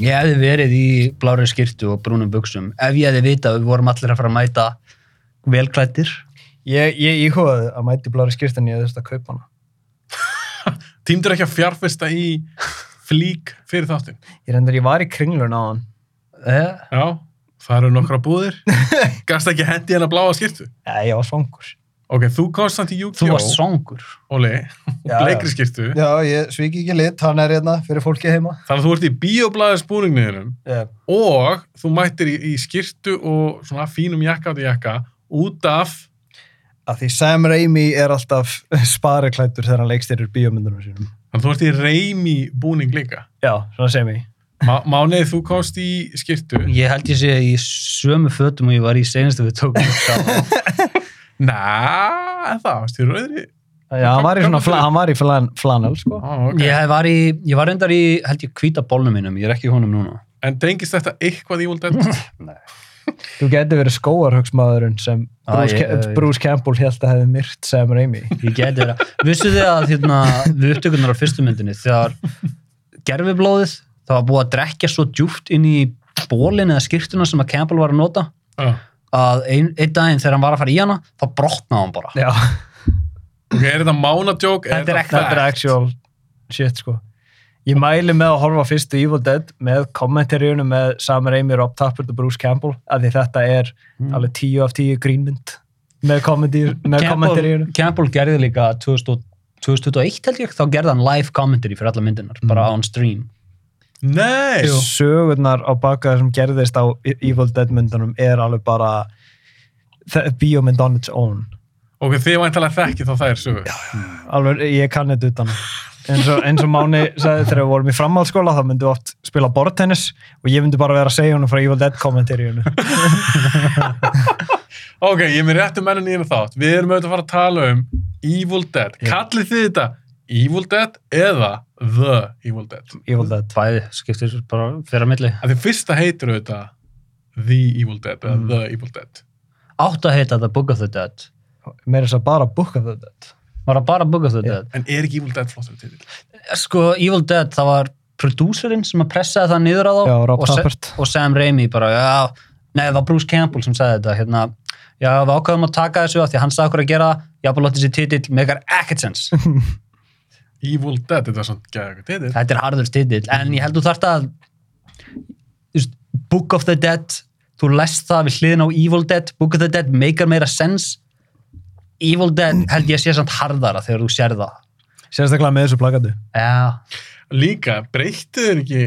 Ég hefði verið í blári skyrtu og brúnum buksum ef ég hefði vitað að við vorum allir að fara að mæta velklættir. Ég, ég íhugaði að mæti blári skýrt en ég þurfti að kaupa hana. Tímdur ekki að fjárfesta í flík fyrir þáttinn? Ég reyndar, ég var í kringlun á hann. Eh, Já, það eru nokkra búðir. Gast ekki hendi hennar bláa skirtu? Já, ég var svangur. Ok, þú komst samt í þú Yu-Gi-Oh! varst songur. Óli, bleikri já. skirtu. Já, ég sviki ekki lit, hann er hérna fyrir fólki heima. Þannig að þú ert í bíoblæðis búningniðinum Yeah. og þú mættir í, í skirtu og svona fínum jakka átti jakka út af, Að því Sam Raimi er alltaf spariklættur þegar hann leikstyrir bíómyndunum sínum. þannig að þú ert í reymi búning líka. Já, svona sem ég. Má, Mánið, þú komst í skirtu. Ég held ég sé í sömu fötum og ég var í senastu við tókum. Næ, en það, varst í rauðri. Já, hann var í svona, fla, hann var í flan, flanel, sko. Ó, ok. Ég var í, ég var reyndar í, held ég, hvíta bólnum mínum, ég er ekki í honum núna. En tengist þetta eitthvað Evil Dead? Þú getur verið skóarhugsmaðurinn sem Ah, Bruce, Ca- ég- Bruce Campbell held að hefði myrt Sam Raimi. Ég geti verið að, vissu þið að hérna, við upptökunar á fyrstu myndinni, þegar gerfiblóðið, það var búið að drekja svo djúpt inn í bólinn eða skýrtuna sem að Campbell var að nota, Já. Að ein, einn daginn þegar hann var að fara í hana, þá brotnaði hann bara. Já, Ok, er þetta mánadjók? Þetta er þetta er actual shit, sko. Ég mæli með að horfa á fyrstu Evil Dead með kommentaríunum með Sam Raimi, Rob Tappert og Bruce Campbell af því þetta er Mm. alveg 10 af 10 grínmynd með, kommentarí- með Campbell, kommentaríunum. Campbell gerði líka 2000, 2021 held ég, þá gerði hann live commentary fyrir alla myndinar, bara on stream. Nei! Sögurnar á baka sem gerðist á Evil Dead myndunum er alveg bara bíómynd on its own. Ok, þið væntalega þekki þá það er sögur. alveg, ég kann þetta utan eins og, eins og Máni sagði þegar við vorum í framhaldsskóla þá myndum við oft spila bortennis og ég myndi bara vera að segja honum frá Evil Dead kommentaríunu Ok, ég er með réttu mennin í einu þátt. Við erum auðvitað að fara að tala um Evil Dead. Já. Kallið þið þetta Evil Dead eða The Evil Dead? Evil Dead Bæði skiptir bara fyrir að milli. Að því fyrsta heitir auðvitað The Evil Dead eða Mm. The Evil Dead. Átt að heita The Book of the Dead. meira þess að bara Book of the Dead Var það bara Book of the Já. Dead? En er ekki Evil Dead flottur til? Sko, Evil Dead, það var prodúserinn sem að pressaði það niður á þá Já, Rob Tappert. og Sam Raimi bara, já, nei, það var Bruce Campbell sem sagði þetta, hérna, já, við ákveðum að taka þessu af því að hann sagði okkur að gera, já, bara lótið sér titill, megar ekkert sens. Evil Dead, þetta er svona eitthvað titill. þetta er harður titill, en ég held þú þarft að veist, Book of the Dead, þú lest það við hliðin á Evil Dead, Book of the Dead meikar meira sens. Evil Dead held ég sé samt harðara þegar þú sér það. sérstaklega með þessu plakatu Já, Líka, breyttu þér ekki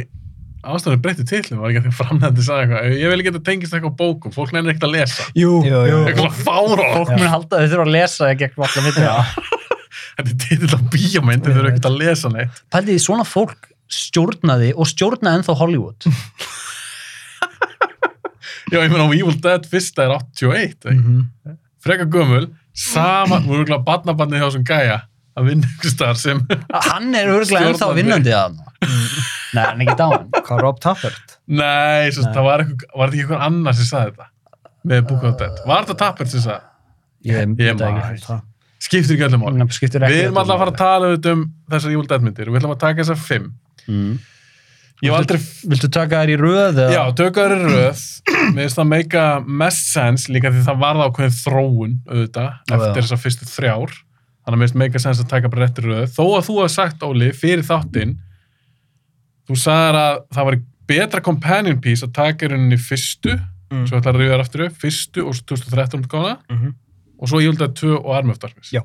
ástæðan breyttu tillum, var ekki að því framnændi sagði eitthvað, ég vil ekki að tengist eitthvað bókum, fólk nefnir ekkert að lesa. Jú, jú, jú. Eitthvað fára. fólk mun halda að þau þurfa að lesa það gegn allar mitt. Þetta er titill á bíómynd, þau þurfa ekkert að lesa neitt. Pældi því svona fólk stjórnaði og stjórnaði ennþá Hollywood. Já, ég meina á Evil Dead fyrsta er 81, mm Mhm. freka gömul, sama, voru ekki að badnabandið hjá þessum gæja að vinna ykkur starf sem, Hann er örgulega ennþá vinnandi að hann. Nei, hann er ekki dáin. hvað Rob Tappert nei, svo, Nei. það var, eitthvað, var ekki einhver annar sem sagði þetta með Book of Dead. Var þetta Tappert sem sagði? Ég Ég veit það man. ekki. Skiptir ekki öllum ekki. Við erum alltaf að fara að tala auðvitað um þessar Evil Dead myndir og við ætlum að taka þessar fimm. Mm. Aldrei, Viltu taka þær í röð? eða? já, tökkaður er röð, mér finnst það meika mest sens líka því það varða ákveðin þróun auðvitað, eftir þessar fyrstu þrjár. Þannig að mér finnst meika sens að taka bara réttir röð. Þó að þú hafði sagt, Óli, fyrir þáttinn, þú sagðir að það var betra companion piece að taka í rauninni fyrstu, Mm. svo ætla að rauða aftur upp, fyrstu og svo 2013 góða, Mhm. Og svo ég held að 2 og Army of Darkness. Já.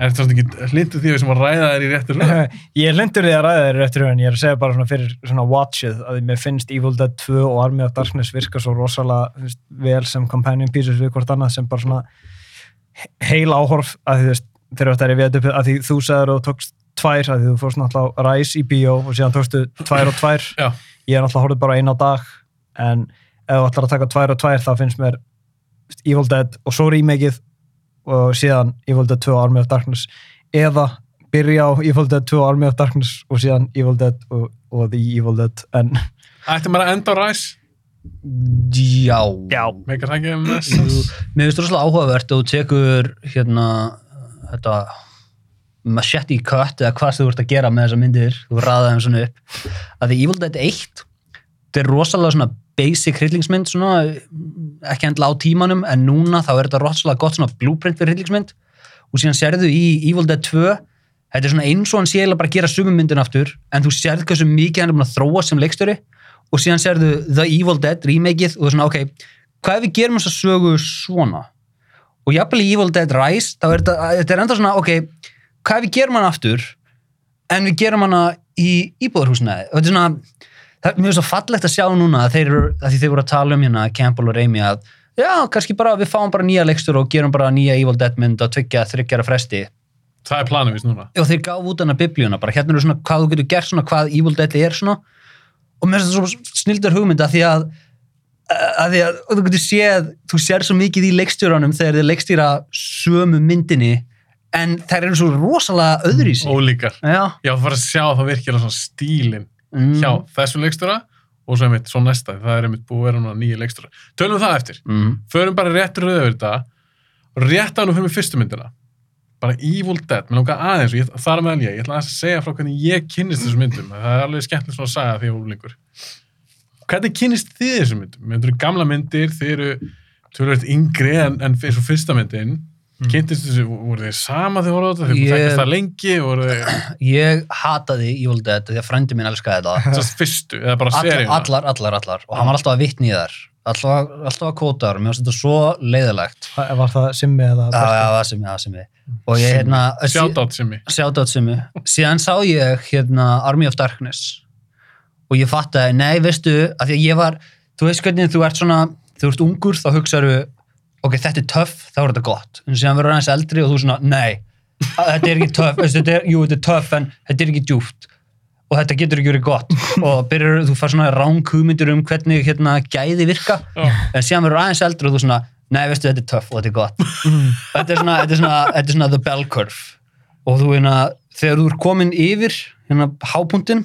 Er þetta ekki hlindu því sem að ræða þær í réttir röð? ég hlindur því að ræða þeir eftir en ég er að segja bara svona fyrir svona watchið að mér finnst Evil Dead 2 og Army of Darkness virka svo rosalega veist, vel sem companion pieces við hvort annað sem bara svona he- heil áhorf að því þú veist þegar þetta er í við að því þú sagður og tókst tvær að því þú fórst náttúrulega Rise í bíó og síðan tókstu tvær og tvær Já. ég er náttúrulega horfði bara einn á dag en ef þú ætlar að taka tvær og tvær þá finnst mér Evil Dead og svo remakeið og síðan Evil Dead 2 Army of Darkness eða byrja á Evil Dead 2 Army of Darkness og síðan Evil Dead og, og The Evil Dead en Ætti maður að enda á ræs? Já. já, Meikar það ekki um þess? Mér finnst það rosalega áhugavert að þú tekur hérna þetta machete cut eða hvað sem þú ert að gera með þessar myndir þú ræða þeim svona upp að því Evil Dead 1 þetta er rosalega svona basic hryllingsmynd svona, ekki endla á tímanum en núna þá er þetta rosalega gott svona blueprint fyrir hryllingsmynd. Og síðan sérðu í Evil Dead 2 þetta er svona eins og hann sé bara að gera sumum myndin aftur en þú sérðu hversu mikið hann er búin að þróa sem leikstöri og síðan sérðu The Evil Dead remakeið og þú er svona ok, hvað ef við gerum þessa sögu svona? Og jafnvel í Evil Dead Rise þá er þetta, þetta er enda svona ok, hvað ef við gerum hann aftur en við gerum hana í íbúðarhúsnaði og þetta er svona það er mjög svo fallegt að sjá núna að þeir, eru- að þeir voru að tala um hérna Campbell og Raimi að já, kannski bara við fáum bara nýja leikstur og gerum bara nýja Evil Dead mynd á tveggja, þryggjara fresti. Það er planið vist núna. og þeir gáf út hana biblíuna bara hérna er svona hvað þú getur gert svona hvað Evil Dead er svona. Og mér finnst það svo snildar hugmynda því að að því að þú getur séð þú sér svo mikið í leikstjóranum þegar þeir leikstýra sömu myndinni en þær eru svo rosalega öðru í sig Ólíkar. já, Já, þú fara að sjá það virkilega svona stílinn mm, hjá þessum leikstjóra og svo einmitt, svo næsta, það er einmitt búið að vera núna nýja leikstjóra. Tölum það eftir. mm, Förum bara rétt rauð yfir þetta og rétt ánum fyrir fyrstu myndina. Bara Evil Dead, mér langar aðeins og ég, það er meðal ég, ég ætla að segja frá hvernig ég kynnist þessum myndum. Það er alveg skemmtileg svona að sagja því að úrlingur. Hvernig kynnist þið þessum myndum? Þetta eru gamla myndir, þið eru tölvöld yngri en, en fyrsta myndin. Mm. Kynntist þessu, voru þið sama þegar voru á þetta? Þið Ég- þekkast það lengi, voru þið ég hataði Evil Dead því að frændi minn elskaði þetta þess fyrstu, eða bara allar, seríuna? allar, allar, allar og hann var alltaf að vitni í þar alltaf, alltaf að kóta þar, mér finnst þetta svo leiðilegt Var var það Simmi eða já, já, það sem ég, það og ég, hérna, Shoutout sem ég. Shoutout Simmi. Síðan sá ég hérna Army of Darkness og ég fattaði, nei, veistu, að því að ég var, þú veist hvernig þú ert svona, þú ert ungur, þá hugsaðu, ok, þetta er töff, þá er þetta gott. En síðan verður aðeins eldri og þú svona, nei, þetta er ekki töff, þetta er, jú, þetta er töff, en þetta er ekki djúpt. Og þetta getur ekki verið gott. Og byrjar, þú fær svona ránkugmyndir um hvernig hérna gæði virka. Já. en síðan verður aðeins eldri og þú svona, nei, veistu, þetta er töff og þetta er gott. Þetta er svona, þetta er svona, þetta er svona the bell curve. Og þú hérna, þegar þú er komin yfir hérna hápuntinn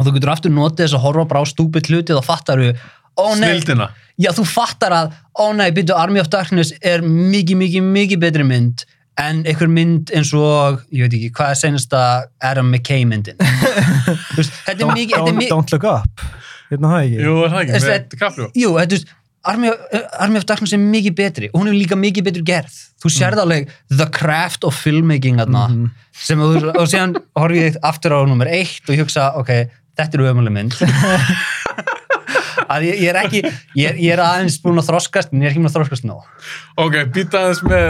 og þú getur aftur notið þess að horfa bara á stúpid hluti þá fattar þú, ó nei. Snildina. já þú fattar að, ó nei, byrju Army of Darkness er mikið, mikið, mikið betri mynd en einhver mynd eins og ég veit ekki, hvað er senasta Adam McKay myndin? Þú veist, þetta er Don't, mikið þetta er don't, mi- don't look up. Hérna það ekki? Jú, er það ekki, Þessi- með DiCaprio. Jú, þetta er Army of, Army of Darkness er mikið betri og hún er líka mikið betur gerð. Þú sérð alveg the craft of filmmaking þarna, Mhm. sem þú, og síðan horfi ég aftur á nummer eitt og ég hugsa, ok, þetta er ömuleg mynd að ég, ég er ekki ég, er- ég er aðeins búin að þroskast en ég er ekki búin að þroskast nóg Ok, býta aðeins með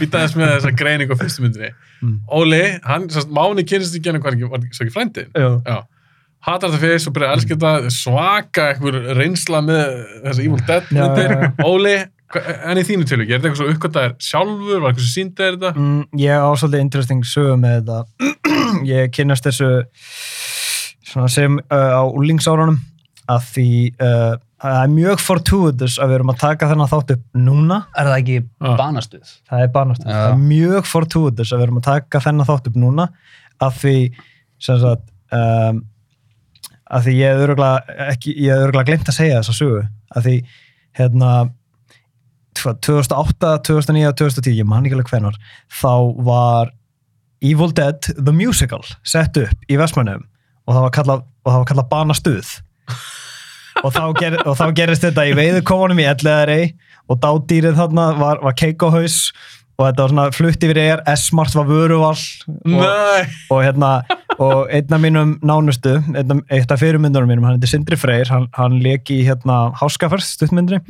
býta aðeins með þessa greiningu á fyrstu myndinni. Mm. Óli, hann, sérst, Máni kynist í genið hvað ekki, var ekki, svo ekki. Já. Hatar þetta fyrst og byrja að elska þetta, svaka einhver reynsla með þessa Evil Dead Já, myndir. já, já. Óli, en í þínu tilvík, er þetta eitthvað svo uppkvæmdaðir sjálfur, var eitthvað sem síndi þér þetta? Mm, ég á svolítið interesting sögu með þetta ég kynnast þessu svona sem uh, á úlingsárunum að því uh, það er mjög fortuitous að við erum að taka þennan þátt upp núna er það ekki Já. banastuð? það er banastuð, Já. það er mjög fortuitous að við erum að taka þennan þátt upp núna að því sem sagt um, að því ég hef örgulega ekki, ég hef örgulega glemt að segja þessa sögu að því hérna hvað, 2008, 2009, 2010 ég man ekki alveg hvenar þá var Evil Dead The Musical sett upp í Vestmannum og það var kallað, og það var kallað banastuð og þá, ger, og þá gerist þetta í veiðukofunum í Elleðari og dádýrið þarna var, var keikohaus og þetta var svona flutt yfir er S-Mart var vöruvall og, og hérna og einn af mínum nánustu einn af, eitt af fyrirmyndunum mínum, hann heitir Sindri Freyr hann, hann leik í hérna Háskaferð stuttmyndri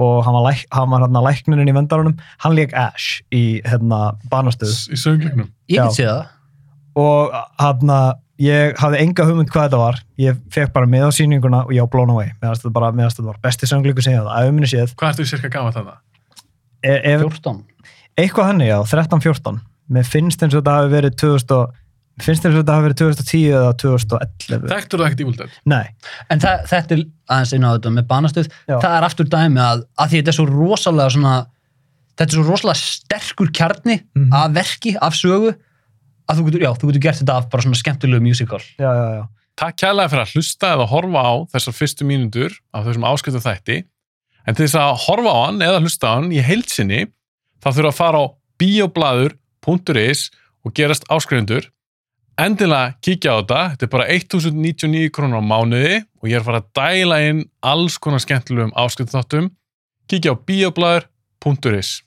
og hann var, læk, hann var hérna læknirinn í vendarunum hann leik Ash í hérna banastuð Í söngleiknum. Ég Já. get séð það og hérna ég hafði enga hugmynd hvað þetta var. Ég fekk bara með á sýninguna og ég á blown away. Meðan þetta bara, meðan þetta var besti sönglíku sem ég hafði að auðminni séð. Hvað ertu cirka gaman þarna? e, ef, 14 eitthvað henni já, 13-14 mér finnst eins og þetta hafi verið 2000 og- mér finnst eins og þetta hafi verið 2010 eða 2011 Þekktur það ekkert Evil Dead? nei, En það, þetta er aðeins inn á þetta með banastuð, Já. það er aftur dæmi að, að því þetta er svo rosalega svona, þetta er svo rosalega sterkur kjarni Mhm. af verki, af sögu, að þú getur, já, þú getur gert þetta af bara svona skemmtilegu musical. já, já, já Takk kærlega fyrir að hlusta eða horfa á þessar fyrstu mínútur af þessum ásköldu þætti. En til þess að horfa á hann eða hlusta á hann í heilsinni, þá þurfa að fara á bioblaður.is og gerast áskrifundur endilega kíkja á þetta þetta er bara 1099 krónur á mánuði og ég er að fara að dæla inn alls konar skemmtilegum áskrifunþáttum kíkja á bioblæður.is